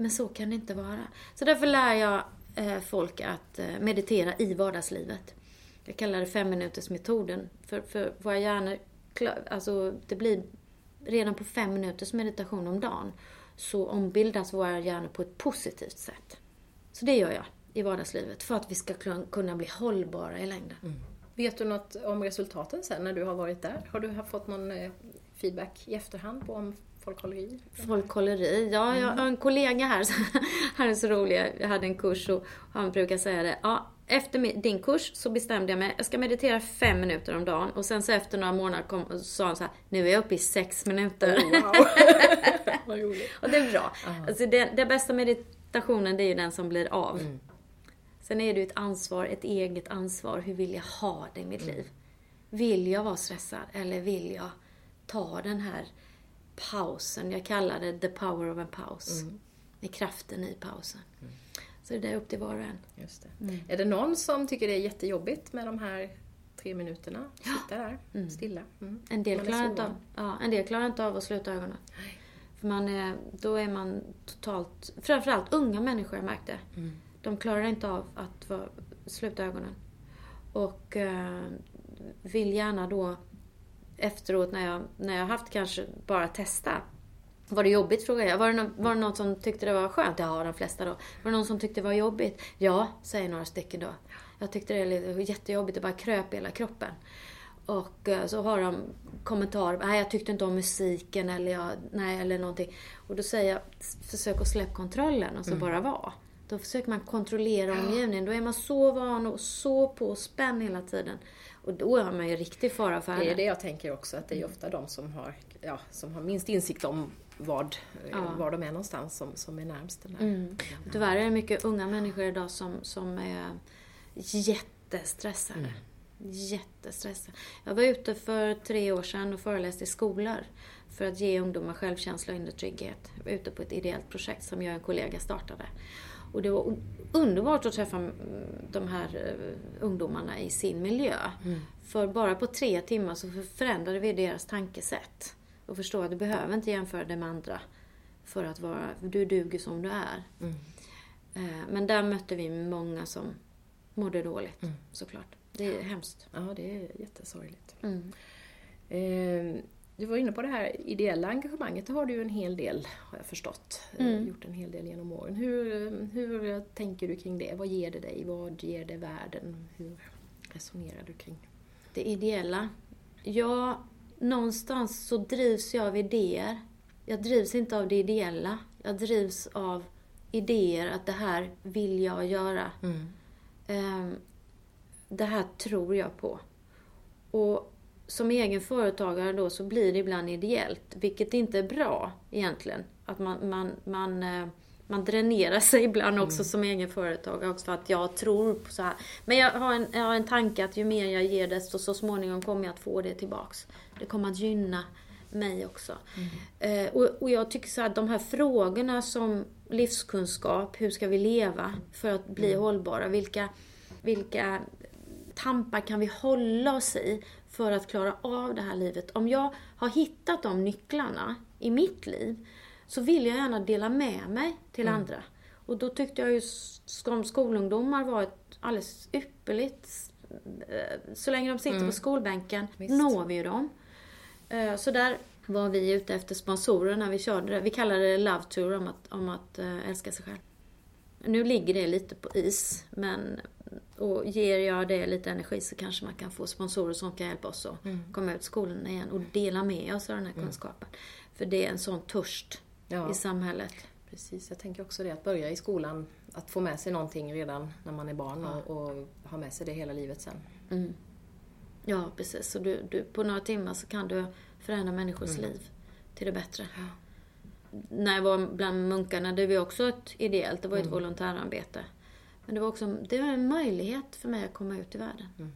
Speaker 2: Men så kan det inte vara. Så därför lär jag eh, folk att eh, meditera i vardagslivet. Jag kallar det femminutersmetoden. För, för våra hjärnor, alltså det blir redan på fem minuters meditation om dagen så ombildas våra hjärnor på ett positivt sätt. Så det gör jag i vardagslivet för att vi ska kunna bli hållbara i längden. Mm.
Speaker 1: Vet du något om resultaten sen när du har varit där? Har du fått någon eh, feedback i efterhand på om folk håller i?
Speaker 2: Folk håller i. Ja, jag har en kollega här, han är så rolig. Jag hade en kurs och han brukar säga det. Ja, efter din kurs så bestämde jag mig, jag ska meditera fem minuter om dagen. Och sen så efter några månader kom, sa han så här, nu är jag uppe i sex minuter. Oh, wow. Vad roligt. och det är bra. Alltså det, det, bästa meditationen, det är ju den som blir av. Mm. Sen är det ju ett ansvar, ett eget ansvar. Hur vill jag ha det i mitt mm. liv? Vill jag vara stressad eller vill jag ta den här pausen? Jag kallar det the power of a pause. Mm. Med kraften i pausen. Mm. Så det är upp till var och en.
Speaker 1: Just det. Mm. Är det någon som tycker det är jättejobbigt med de här tre minuterna? Sitta där mm. stilla.
Speaker 2: Mm. En, del klarar inte av, ja, en del klarar inte av att sluta ögonen. Nej. För man är, då är man totalt, framförallt unga människor jag märkte. Mm. De klarar inte av att vara, sluta ögonen. Och eh, vill gärna då efteråt när jag, när jag haft kanske bara testa var det jobbigt frågar jag. Var det, någon, var det någon som tyckte det var skönt? Ja, de flesta då. Var det någon som tyckte det var jobbigt? Ja, säger några stycken då. Jag tyckte det var jättejobbigt, det bara kröp i hela kroppen. Och eh, så har de kommentarer, nej jag tyckte inte om musiken eller, jag, nej, eller någonting. Och då säger jag, försök att släppa kontrollen och så mm. bara vara. Då försöker man kontrollera omgivningen. Då är man så van och så på spänn hela tiden. Och då har man ju riktig fara för
Speaker 1: Det är det jag tänker också, att det är ofta de som har, ja, som har minst insikt om vad, ja. var de är någonstans som, som är närmst den här. Mm.
Speaker 2: Tyvärr är det mycket unga människor idag som, som är jättestressade. Mm. Jättestressade. Jag var ute för tre år sedan och föreläste i skolor för att ge ungdomar självkänsla och inre trygghet. Jag var ute på ett ideellt projekt som jag och en kollega startade. Och det var underbart att träffa de här eh, ungdomarna i sin miljö. Mm. För bara på tre timmar så förändrade vi deras tankesätt och förstå att du behöver inte jämföra dig med andra för att vara, du duger som du är. Mm. Eh, men där mötte vi många som mådde dåligt, mm. såklart. Det är hemskt.
Speaker 1: Ja, det är jättesorgligt. Mm. Eh, du var inne på det här ideella engagemanget, det har du ju en hel del, har jag förstått. Eh, mm. Gjort en hel del genom åren. Hur, hur tänker du kring det? Vad ger det dig? Vad ger det världen? Hur resonerar du kring
Speaker 2: det ideella? Ja, någonstans så drivs jag av idéer. Jag drivs inte av det ideella. Jag drivs av idéer att det här vill jag göra. Mm. Um, det här tror jag på. Och som egen företagare då så blir det ibland ideellt, vilket inte är bra egentligen. Att man, man, man, eh, man dränerar sig ibland också mm. som egen företagare också för att jag tror på så här. Men jag har, en, jag har en tanke att ju mer jag ger desto så småningom kommer jag att få det tillbaks. Det kommer att gynna mig också. Mm. Eh, och, och, jag tycker så att de här frågorna som livskunskap, hur ska vi leva för att bli mm. hållbara? Vilka, vilka tampar kan vi hålla oss i för att klara av det här livet? Om jag har hittat de nycklarna i mitt liv så vill jag gärna dela med mig till mm. andra. Och då tyckte jag ju som skolungdomar var ett alldeles ypperligt eh, så länge de sitter mm. på skolbänken Visst. når vi ju dem. Eh, så där var vi ute efter sponsorer när vi körde det. Vi kallade det Love Tour, om att, om att eh, älska sig själv. Nu ligger det lite på is, men och ger jag det lite energi så kanske man kan få sponsorer som kan hjälpa oss att mm. komma ut skolorna igen och dela med oss av den här mm. kunskapen. För det är en sån törst ja. i samhället.
Speaker 1: Precis, jag tänker också det att börja i skolan, att få med sig någonting redan när man är barn ja. och, och, ha med sig det hela livet sen. Mm.
Speaker 2: Ja, precis. Så du, du, på några timmar så kan du förändra människors mm. liv till det bättre. Ja. När jag var bland munkarna, det var också ett ideellt, det var ett mm. volontärarbete. Men det var också det var en möjlighet för mig att komma ut i världen. Mm.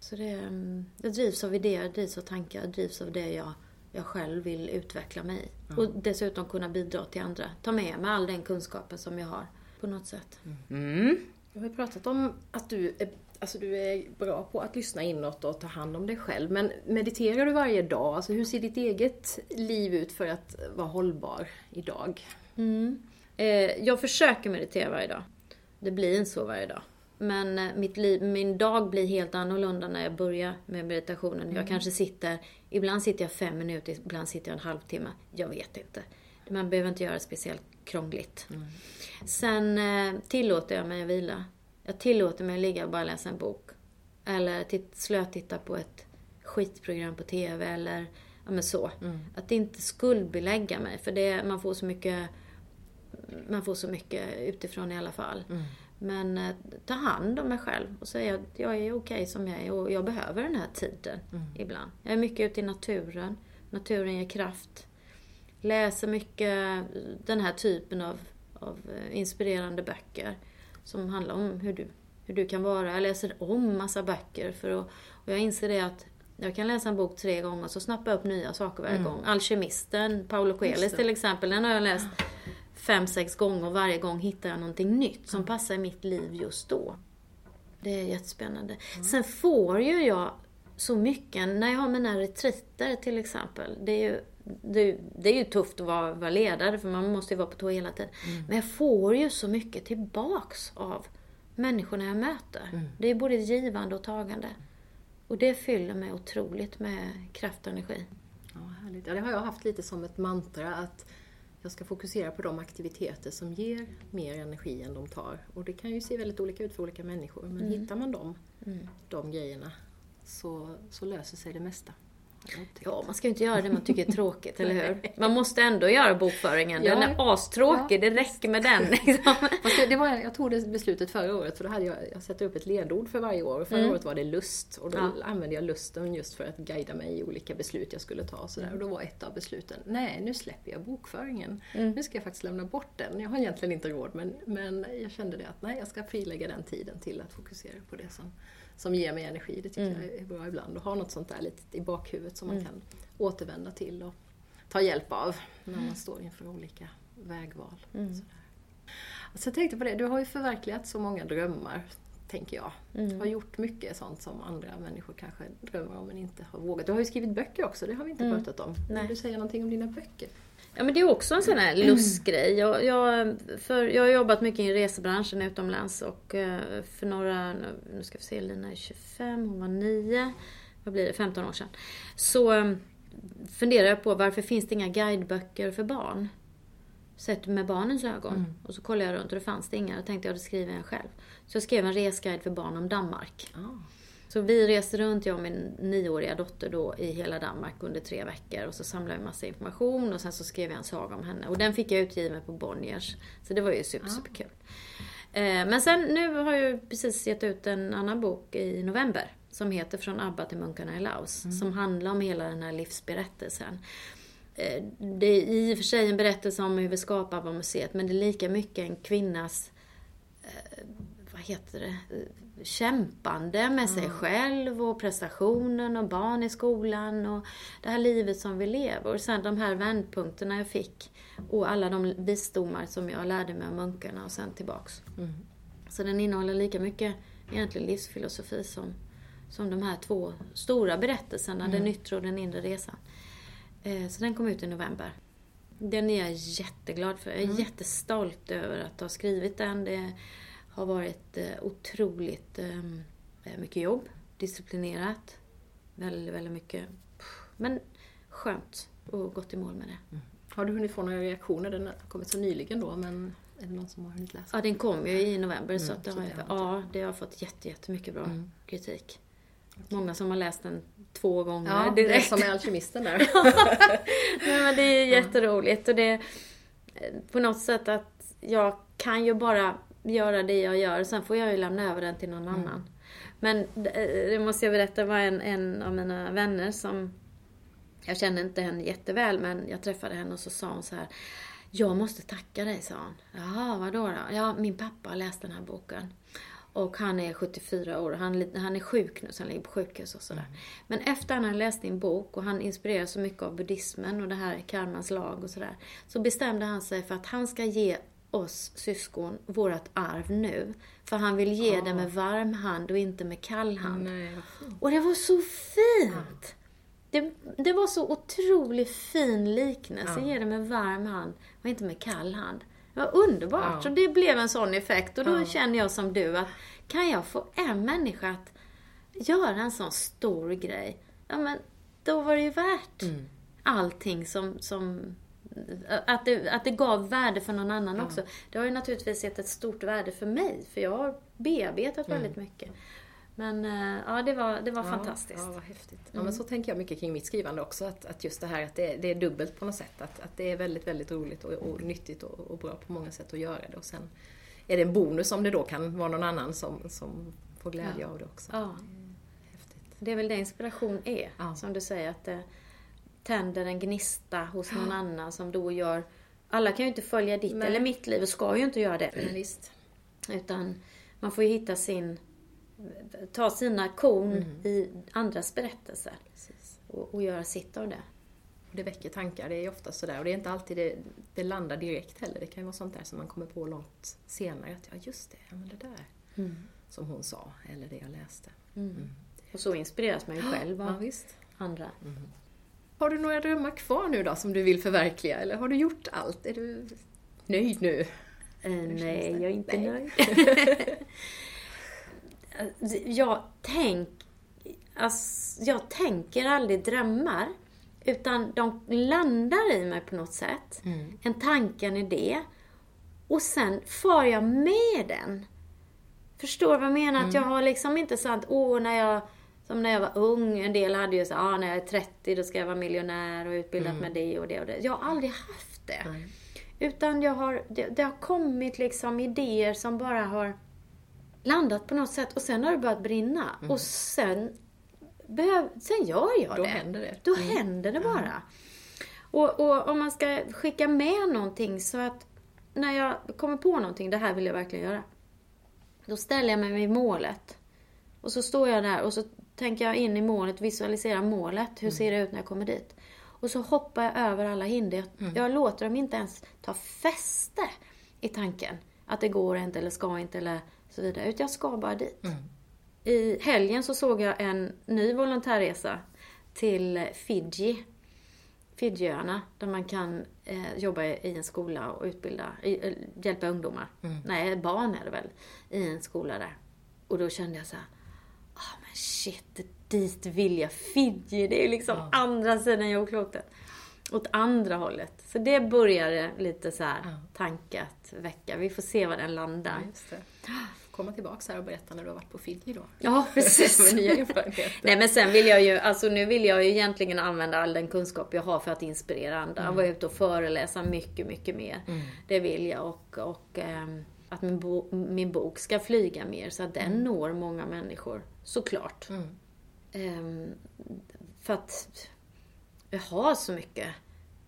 Speaker 2: Så det, mm, jag drivs av idéer, drivs av tankar, drivs av det jag, jag själv vill utveckla mig i. Mm. Och dessutom kunna bidra till andra. Ta med mig all den kunskapen som jag har på något sätt.
Speaker 1: Mm. Jag har pratat om att du är Alltså du är bra på att lyssna inåt och ta hand om dig själv. Men mediterar du varje dag? Alltså hur ser ditt eget liv ut för att vara hållbar idag?
Speaker 2: Mm. Eh, jag försöker meditera varje dag. Det blir inte så varje dag. Men eh, mitt liv, min dag blir helt annorlunda när jag börjar med meditationen. Mm. Jag kanske sitter, ibland sitter jag fem minuter, ibland sitter jag en halvtimme. Jag vet inte. Man behöver inte göra det speciellt krångligt. Sen eh, tillåter jag mig att vila. Jag tillåter mig att ligga och bara läsa en bok. Eller titt, slötitta på ett skitprogram på TV eller ja, men så. Att inte skuldbelägga mig för det, man får så mycket man får så mycket utifrån i alla fall. Men eh, ta hand om mig själv och säga att jag är okej som jag är och jag behöver den här tiden ibland. Jag är mycket ute i naturen. Naturen ger kraft. Läser mycket den här typen av, av eh, inspirerande böcker som handlar om hur du, hur du kan vara. Jag läser om massa böcker för att, och jag inser det att jag kan läsa en bok tre gånger och så snappar jag upp nya saker varje gång. Alkemisten, Paolo Coelho till exempel, den har jag läst fem, sex gånger och varje gång hittar jag någonting nytt som passar i mitt liv just då. Det är jättespännande. Sen får ju jag så mycket, när jag har mina retriter till exempel. Det är ju, det, det är ju tufft att vara, vara ledare för man måste ju vara på tå hela tiden. Men jag får ju så mycket tillbaks av människorna jag möter. Det är både givande och tagande. Och det fyller mig otroligt med kraft och energi.
Speaker 1: Ja, härligt. Ja, det har jag haft lite som ett mantra att jag ska fokusera på de aktiviteter som ger mer energi än de tar. Och det kan ju se väldigt olika ut för olika människor men hittar man dem, de grejerna så, så löser sig det mesta.
Speaker 2: Ja, man ska ju inte göra det man tycker är tråkigt, eller hur? Man måste ändå göra bokföringen. Den
Speaker 1: Ja.
Speaker 2: är astråkig, det räcker med den liksom.
Speaker 1: Det, var, jag tog det beslutet förra året för då hade jag, jag sätter upp ett ledord för varje år. Och Förra året var det lust och då
Speaker 2: Mm. Ja.
Speaker 1: använde jag lusten just för att guida mig i olika beslut jag skulle ta. Och, sådär.
Speaker 2: Mm.
Speaker 1: och då var ett av besluten, nej nu släpper jag bokföringen.
Speaker 2: Mm.
Speaker 1: Nu ska jag faktiskt lämna bort den. Jag har egentligen inte råd men, men jag kände det att nej jag ska frilägga den tiden till att fokusera på det som, som ger mig energi. Det tycker
Speaker 2: Mm.
Speaker 1: jag är bra ibland. Och ha något sånt där lite i bakhuvudet som man kan återvända till och ta hjälp av när man står inför olika vägval.
Speaker 2: Mm.
Speaker 1: Sådär. Så jag tänkte på det, du har ju förverkligat så många drömmar, tänker jag.
Speaker 2: Mm.
Speaker 1: Du har gjort mycket sånt som andra människor kanske drömmer om men inte har vågat. Du har ju skrivit böcker också, det har vi inte pratat om. Vill
Speaker 2: Mm.
Speaker 1: Du säga någonting om dina böcker?
Speaker 2: Ja men det är också en sån här lustgrej. Jag, jag, för jag har jobbat mycket i resebranschen utomlands och eh, för några, nu ska vi se, Lina är 25, hon var 9, vad blir det, 15 år sedan. Så eh, funderade jag på varför finns det inga guideböcker för barn? Sett med barnens ögon. Och så kollade jag runt och det fanns det inga. Då tänkte jag, då skriver jag en själv. Så jag skrev en resguide för barn om Danmark.
Speaker 1: Ah.
Speaker 2: Så vi reste runt, jag och min nioåriga dotter då, i hela Danmark under tre veckor. Och så samlade vi massa information och sen så skrev jag en saga om henne. Och den fick jag utgiven på Bonniers. Så det var ju super, superkul. Eh, Men sen, nu har jag precis gett ut en annan bok i november. Som heter Från ABBA till munkarna i Laos. Som handlar om hela den här livsberättelsen. Eh, Det är i och för sig en berättelse om hur vi skapar ABBA-museet. Men det är lika mycket en kvinnas vad heter det, eh, kämpande med sig själv och prestationen och barn i skolan och det här livet som vi lever. Och sen de här vändpunkterna jag fick och alla de visdomar som jag lärde mig av munkarna och sen tillbaks. Så den innehåller lika mycket egentligen livsfilosofi som, som de här två stora berättelserna, den yttre och den inre resan. Eh, Så den kom ut i november. Den är jag jätteglad för. Jag är jättestolt över att ha skrivit den. Det har varit eh, otroligt eh, mycket jobb, disciplinerat, väldigt, väldigt mycket. Men skönt och gått i mål med det.
Speaker 1: Har du hunnit få några reaktioner? Den har kommit så nyligen då men är det någon som har hunnit läsa?
Speaker 2: Ja, den kom ju i november så, att det
Speaker 1: så
Speaker 2: har,
Speaker 1: har
Speaker 2: ja, det har fått jätte, jättemycket bra kritik. Många som har läst den två gånger
Speaker 1: Ja, det är som med alkemisten där.
Speaker 2: Nej, men det är jätteroligt och det eh, på något sätt att jag kan ju bara göra det jag gör, sen får jag ju lämna över den till någon annan. Men eh, det måste jag berätta, det var en, en av mina vänner som, jag känner inte henne jätteväl, men jag träffade henne och så sa hon så här. Jag måste tacka dig, sa hon. Jaha, vadå då? Ja, min pappa har läst den här boken. Och han är 74 år han, han är sjuk nu så han ligger på sjukhus och sådär. Men efter han hade läst din bok och han inspireras så mycket av buddhismen och det här karmans lag och sådär. Så bestämde han sig för att han ska ge oss syskon vårt arv nu. För han vill ge det med varm hand och inte med kall hand.
Speaker 1: Nej,
Speaker 2: Och det var så fint! Det, det var så otroligt fin liknelse. Ge det med varm hand och inte med kall hand. Det var underbart.
Speaker 1: Ja.
Speaker 2: Så det blev en sån effekt. Och då
Speaker 1: Ja.
Speaker 2: känner jag som du att kan jag få en människa att göra en sån stor grej, ja men då var det ju värt allting som, som att det, att det gav värde för någon annan också. Det har ju naturligtvis gett ett stort värde för mig, för jag har bearbetat
Speaker 3: Mm.
Speaker 2: väldigt mycket. Men eh, ja, det var, det var fantastiskt.
Speaker 3: Ja, vad häftigt. Ja, men så tänker jag mycket kring mitt skrivande också, att, att just det här att det, det är dubbelt på något sätt. Att, att det är väldigt, väldigt roligt och, och nyttigt och, och bra på många sätt att göra det. Och sen är det en bonus om det då kan vara någon annan som, som får glädje
Speaker 2: Ja.
Speaker 3: av det också.
Speaker 2: Ja.
Speaker 3: Häftigt.
Speaker 2: Det är väl det inspiration är,
Speaker 3: Ja.
Speaker 2: som du säger, att det tänder en gnista hos någon annan som då gör... Alla kan ju inte följa ditt
Speaker 3: Nej.
Speaker 2: eller mitt liv och ska ju inte göra det.
Speaker 3: Men visst.
Speaker 2: Utan man får ju hitta sin... Ta sina korn i andras berättelser och, och göra sitt av det.
Speaker 3: Och det väcker tankar, det är ofta sådär. Och det är inte alltid det, det landar direkt heller. Det kan ju vara sånt där som man kommer på långt senare. Att ja, just det, ja, men det där som hon sa, eller det jag läste.
Speaker 2: Och så inspireras man ju själv
Speaker 3: Ja,
Speaker 2: av
Speaker 3: visst.
Speaker 2: andra.
Speaker 3: Har du några drömmar kvar nu då som du vill förverkliga? Eller har du gjort allt? Är du nöjd nu?
Speaker 2: Eh, nej, jag är inte
Speaker 3: Nej.
Speaker 2: nöjd. jag, tänk, alltså, jag tänker aldrig drömmar. Utan de landar i mig på något sätt. En tanke, en idé. Och sen far jag med den. Förstår du vad jag menar? Att jag har liksom inte sant, åh när jag som när jag var ung, en del hade ju så ah, när jag är 30 då ska jag vara miljonär och utbildat med det och det och det. Jag har aldrig haft det.
Speaker 3: Nej.
Speaker 2: Utan jag har, det, det har kommit liksom idéer som bara har landat på något sätt och sen har det börjat brinna. Och sen, behöv, sen gör jag
Speaker 3: Då
Speaker 2: det.
Speaker 3: händer det.
Speaker 2: Då
Speaker 3: Mm.
Speaker 2: händer det bara. Och, och om man ska skicka med någonting så att när jag kommer på någonting, det här vill jag verkligen göra. Då ställer jag mig vid målet. Och så står jag där och så tänker jag in i målet, visualiserar målet. Hur ser det ut när jag kommer dit? Och så hoppar jag över alla hinder. Jag, jag låter dem inte ens ta fäste i tanken. Att det går inte eller ska inte eller så vidare. Utan jag ska bara dit. I helgen så såg jag en ny volontärresa till Fiji. Fidjiöarna, där man kan eh, jobba i en skola och utbilda, i, eh, hjälpa ungdomar. Nej, barn är det väl, i en skola där. Och då kände jag så här, ah men shit, dit vill jag. Fiji, det är liksom andra sidan jordklotet. Åt andra hållet. Så det började lite så här
Speaker 3: Ja.
Speaker 2: tanke att väcka. Vi får se var den landar.
Speaker 3: Det. Komma tillbaka här och berätta när du har varit på Fiji då.
Speaker 2: Ja, precis.
Speaker 3: Med nya erfarenheter.
Speaker 2: Nej men sen vill jag ju, alltså nu vill jag ju egentligen använda all den kunskap jag har för att inspirera andra.
Speaker 3: Mm.
Speaker 2: Vara ute och föreläsa mycket, mycket mer. Det vill jag och, och ehm, att min, bo, min bok ska flyga mer så att den når många människor. Såklart.
Speaker 3: Mm.
Speaker 2: Ehm, för att jag har så mycket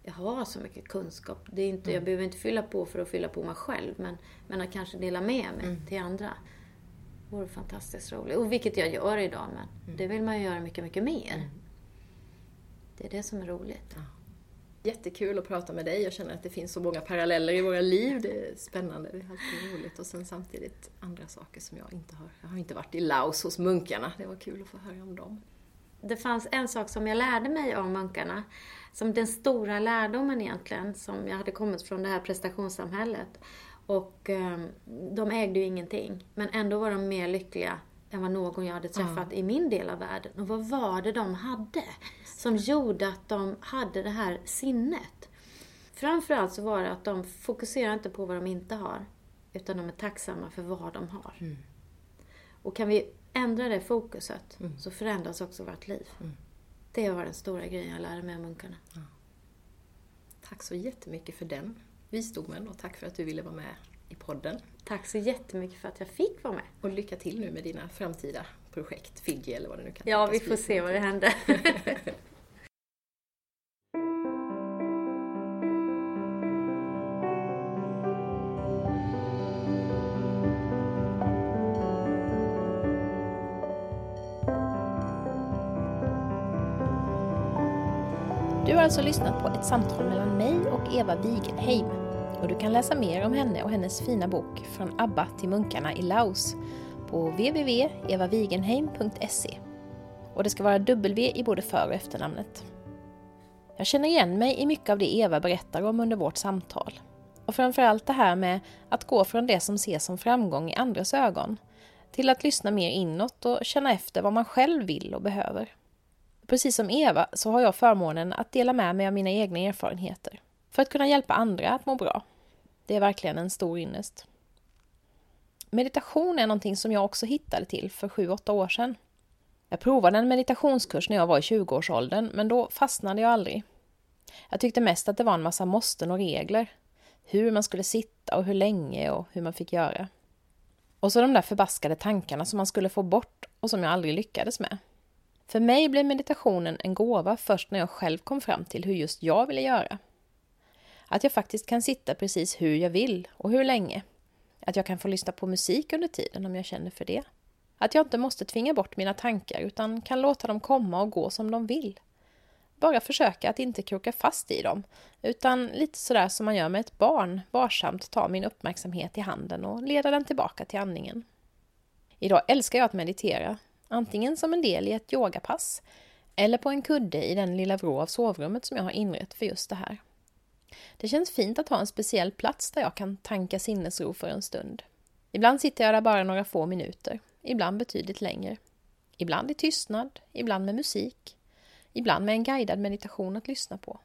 Speaker 2: jag har så mycket kunskap. Det är inte, Jag behöver inte fylla på för att fylla på mig själv, men, men att kanske dela med mig till andra. vore fantastiskt roligt. Och vilket jag gör idag, men det vill man ju göra mycket, mycket mer. Det är det som är roligt.
Speaker 3: Jättekul att prata med dig. Jag känner att det finns så många paralleller i våra liv. Det är spännande, det är alltid roligt. Och sen samtidigt andra saker som jag inte har. Jag har inte varit i Laos hos munkarna. Det var kul att få höra om dem.
Speaker 2: Det fanns en sak som jag lärde mig av munkarna, som den stora lärdomen egentligen, som jag hade kommit från det här prestationssamhället. Och eh, de ägde ju ingenting, men ändå var de mer lyckliga än vad någon jag hade träffat i min del av världen. Och vad var det de hade som gjorde att de hade det här sinnet? Framförallt så var det att de fokuserar inte på vad de inte har, utan de är tacksamma för vad de har. Och kan vi ändra det fokuset så förändras också vårt liv. Det var den stora grejen jag lärde mig av munkarna.
Speaker 3: Tack så jättemycket för den visdomen och tack för att du ville vara med i podden.
Speaker 2: Tack så jättemycket för att jag fick vara med.
Speaker 3: Och lycka till nu med dina framtida projekt, Fiji eller vad det nu kan
Speaker 2: Ja, vi får se vad det händer.
Speaker 1: alltså lyssnat på ett samtal mellan mig och Eva Wigenheim. Och du kan läsa mer om henne och hennes fina bok Från ABBA till munkarna i Laos på www.evavigenheim.se. Och det ska vara W i både för och efternamnet. Jag känner igen mig i mycket av det Eva berättar om under vårt samtal. Och framförallt det här med att gå från det som ses som framgång i andras ögon till att lyssna mer inåt och känna efter vad man själv vill och behöver. Precis som Eva så har jag förmånen att dela med mig av mina egna erfarenheter. för att kunna hjälpa andra att må bra. Det är verkligen en stor ynnest. Meditation är någonting som jag också hittade till för 7-8 år sedan. Jag provade en meditationskurs när jag var i 20-årsåldern, men då fastnade jag aldrig. Jag tyckte mest att det var en massa måsten och regler. Hur man skulle sitta och hur länge och hur man fick göra. Och så de där förbaskade tankarna som man skulle få bort och som jag aldrig lyckades med. För mig blev meditationen en gåva först när jag själv kom fram till hur just jag ville göra. Att jag faktiskt kan sitta precis hur jag vill och hur länge. Att jag kan få lyssna på musik under tiden om jag känner för det. Att jag inte måste tvinga bort mina tankar utan kan låta dem komma och gå som de vill. Bara försöka att inte kroka fast i dem, utan lite sådär som man gör med ett barn, varsamt ta min uppmärksamhet i handen och leda den tillbaka till andningen. Idag älskar jag att meditera, antingen som en del i ett yogapass eller på en kudde i den lilla vrå av sovrummet som jag har inrett för just det här. Det känns fint att ha en speciell plats där jag kan tanka sinnesro för en stund. Ibland sitter jag där bara några få minuter, ibland betydligt längre. Ibland i tystnad, ibland med musik, ibland med en guidad meditation att lyssna på.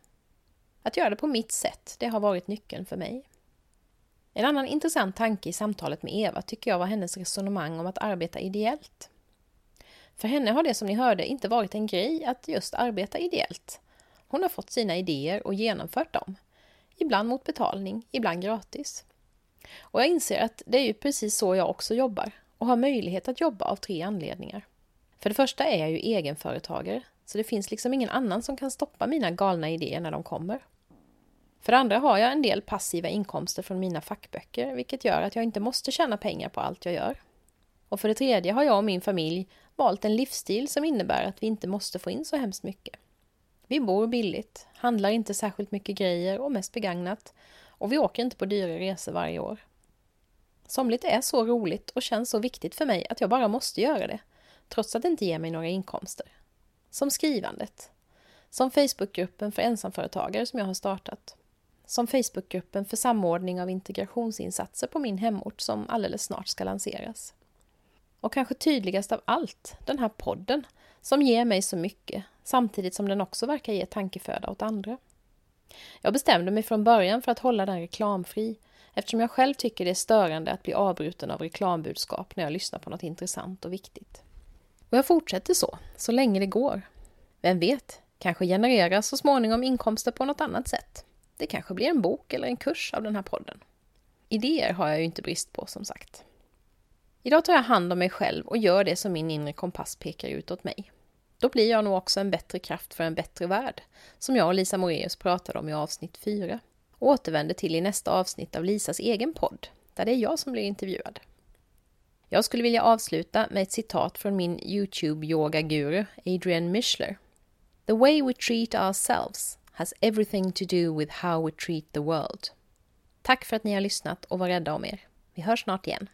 Speaker 1: Att göra det på mitt sätt, det har varit nyckeln för mig. En annan intressant tanke i samtalet med Eva tycker jag var hennes resonemang om att arbeta ideellt. För henne har det som ni hörde inte varit en grej att just arbeta ideellt. Hon har fått sina idéer och genomfört dem. Ibland mot betalning, ibland gratis. Och jag inser att det är ju precis så jag också jobbar och har möjlighet att jobba av tre anledningar. För det första är jag ju egenföretagare, så det finns liksom ingen annan som kan stoppa mina galna idéer när de kommer. För det andra har jag en del passiva inkomster från mina fackböcker, vilket gör att jag inte måste tjäna pengar på allt jag gör. Och för det tredje har jag och min familj valt en livsstil som innebär att vi inte måste få in så hemskt mycket. Vi bor billigt, handlar inte särskilt mycket grejer och mest begagnat och vi åker inte på dyra resor varje år. Somligt är så roligt och känns så viktigt för mig att jag bara måste göra det, trots att det inte ger mig några inkomster. Som skrivandet. Som Facebookgruppen för ensamföretagare som jag har startat. Som Facebookgruppen för samordning av integrationsinsatser på min hemort som alldeles snart ska lanseras. Och kanske tydligast av allt, den här podden som ger mig så mycket samtidigt som den också verkar ge tankeföda åt andra. Jag bestämde mig från början för att hålla den reklamfri eftersom jag själv tycker det är störande att bli avbruten av reklambudskap när jag lyssnar på något intressant och viktigt. Och jag fortsätter så, så länge det går. Vem vet, kanske genereras så småningom inkomster på något annat sätt. Det kanske blir en bok eller en kurs av den här podden. Idéer har jag ju inte brist på som sagt. Idag tar jag hand om mig själv och gör det som min inre kompass pekar ut åt mig. Då blir jag nog också en bättre kraft för en bättre värld, som jag och Lisa Moreus pratade om i avsnitt 4 och återvänder till i nästa avsnitt av Lisas egen podd, där det är jag som blir intervjuad. Jag skulle vilja avsluta med ett citat från min Youtube-yoga-guru Adrian Mishler. The way we treat ourselves has everything to do with how we treat the world. Tack för att ni har lyssnat och var rädda om er. Vi hörs snart igen.